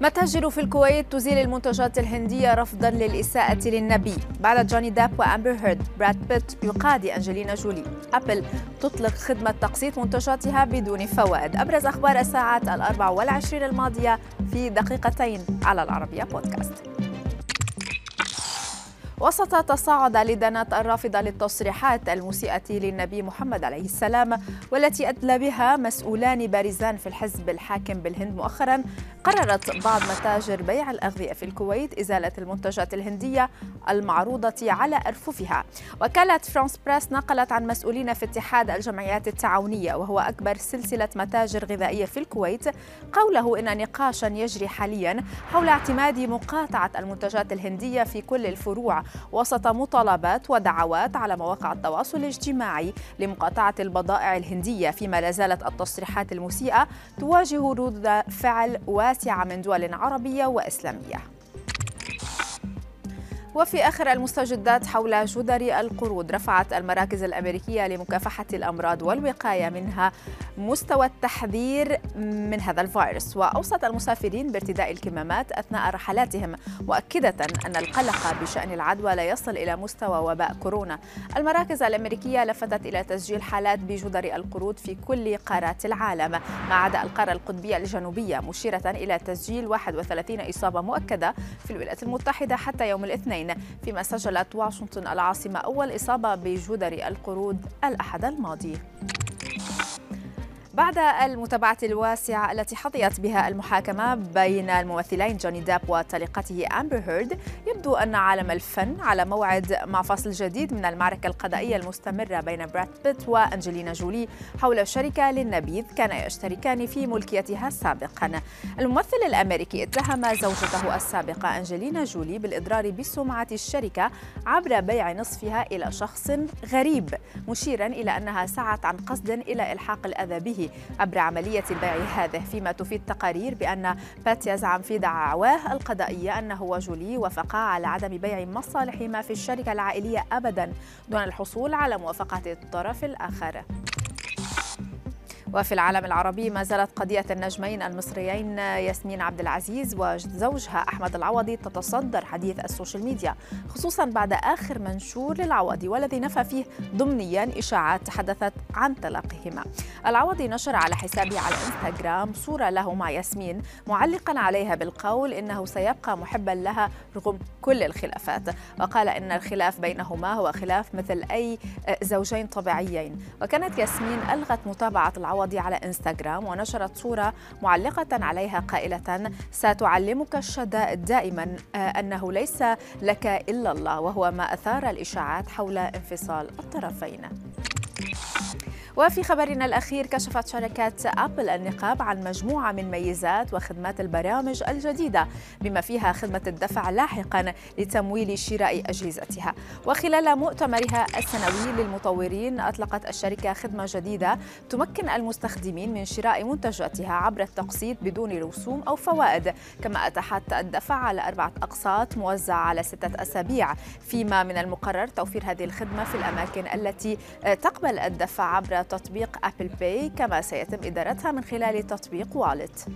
متاجر في الكويت تزيل المنتجات الهندية رفضا للإساءة للنبي. بعد جوني داب وأمبر هيرد براد بيت يقاضي أنجلينا جولي. أبل تطلق خدمة تقسيط منتجاتها بدون فوائد. أبرز أخبار الساعات الأربع والعشرين الماضية في دقيقتين على العربية بودكاست. وسط تصاعد لدنات الرافضة للتصريحات المسيئة للنبي محمد عليه السلام والتي أدلى بها مسؤولان بارزان في الحزب الحاكم بالهند مؤخرا قررت بعض متاجر بيع الأغذية في الكويت إزالة المنتجات الهندية المعروضة على أرففها. وكالة فرانس بريس نقلت عن مسؤولين في اتحاد الجمعيات التعاونية وهو أكبر سلسلة متاجر غذائية في الكويت قوله إن نقاشا يجري حاليا حول اعتماد مقاطعة المنتجات الهندية في كل الفروع وسط مطالبات ودعوات على مواقع التواصل الاجتماعي لمقاطعة البضائع الهندية فيما لا زالت التصريحات المسيئة تواجه ردود فعل واسعة من دول عربية وإسلامية. وفي آخر المستجدات حول جدر القرود رفعت المراكز الأمريكية لمكافحة الأمراض والوقاية منها مستوى التحذير من هذا الفيروس. وأوصت المسافرين بارتداء الكمامات أثناء رحلاتهم مؤكدة أن القلق بشأن العدوى لا يصل إلى مستوى وباء كورونا. المراكز الأمريكية لفتت إلى تسجيل حالات بجدر القرود في كل قارات العالم. ما عدا القارة القطبية الجنوبية مشيرة إلى تسجيل 31 إصابة مؤكدة في الولايات المتحدة حتى يوم الاثنين. فيما سجلت واشنطن العاصمة أول إصابة بجدر القرود الأحد الماضي. بعد المتابعة الواسعة التي حظيت بها المحاكمة بين الممثلين جوني داب وطليقته أمبر هيرد يبدو أن عالم الفن على موعد مع فصل جديد من المعركة القضائية المستمرة بين براد بيت وأنجلينا جولي حول شركة للنبيذ كان يشتركان في ملكيتها سابقا. الممثل الأمريكي اتهم زوجته السابقة أنجلينا جولي بالإضرار بسمعة الشركة عبر بيع نصفها إلى شخص غريب مشيرا إلى أنها سعت عن قصد إلى إلحاق الأذى به. عبر عملية البيع هذه. فيما تفيد تقارير بأن بات يزعم في دعواه القضائية أنه وجولي وافقا على عدم بيع مصالحهما في الشركة العائلية أبدا دون الحصول على موافقة الطرف الآخر. وفي العالم العربي ما زالت قضية النجمين المصريين ياسمين عبد العزيز وزوجها أحمد العوضي تتصدر حديث السوشيال ميديا خصوصا بعد آخر منشور للعوضي والذي نفى فيه ضمنيا إشاعات تحدثت عن طلاقهما العوضي نشر على حسابه على إنستغرام صورة له مع ياسمين معلقا عليها بالقول إنه سيبقى محبا لها رغم كل الخلافات وقال إن الخلاف بينهما هو خلاف مثل أي زوجين طبيعيين. وكانت ياسمين ألغت متابعة العوضي العوضي على إنستغرام ونشرت صورة معلقة عليها قائلة ستعلمك الشدائد دائما آه، أنه ليس لك إلا الله. وهو ما أثار الإشاعات حول انفصال الطرفين. وفي خبرنا الأخير كشفت شركة أبل النقاب عن مجموعة من ميزات وخدمات البرامج الجديدة بما فيها خدمة الدفع لاحقا لتمويل شراء أجهزتها. وخلال مؤتمرها السنوي للمطورين أطلقت الشركة خدمة جديدة تمكن المستخدمين من شراء منتجاتها عبر التقسيط بدون رسوم أو فوائد. كما أتاحت الدفع على أربعة أقساط موزعة على ستة أسابيع. فيما من المقرر توفير هذه الخدمة في الأماكن التي تقبل الدفع عبر تطبيق أبل باي كما سيتم إدارتها من خلال تطبيق والت.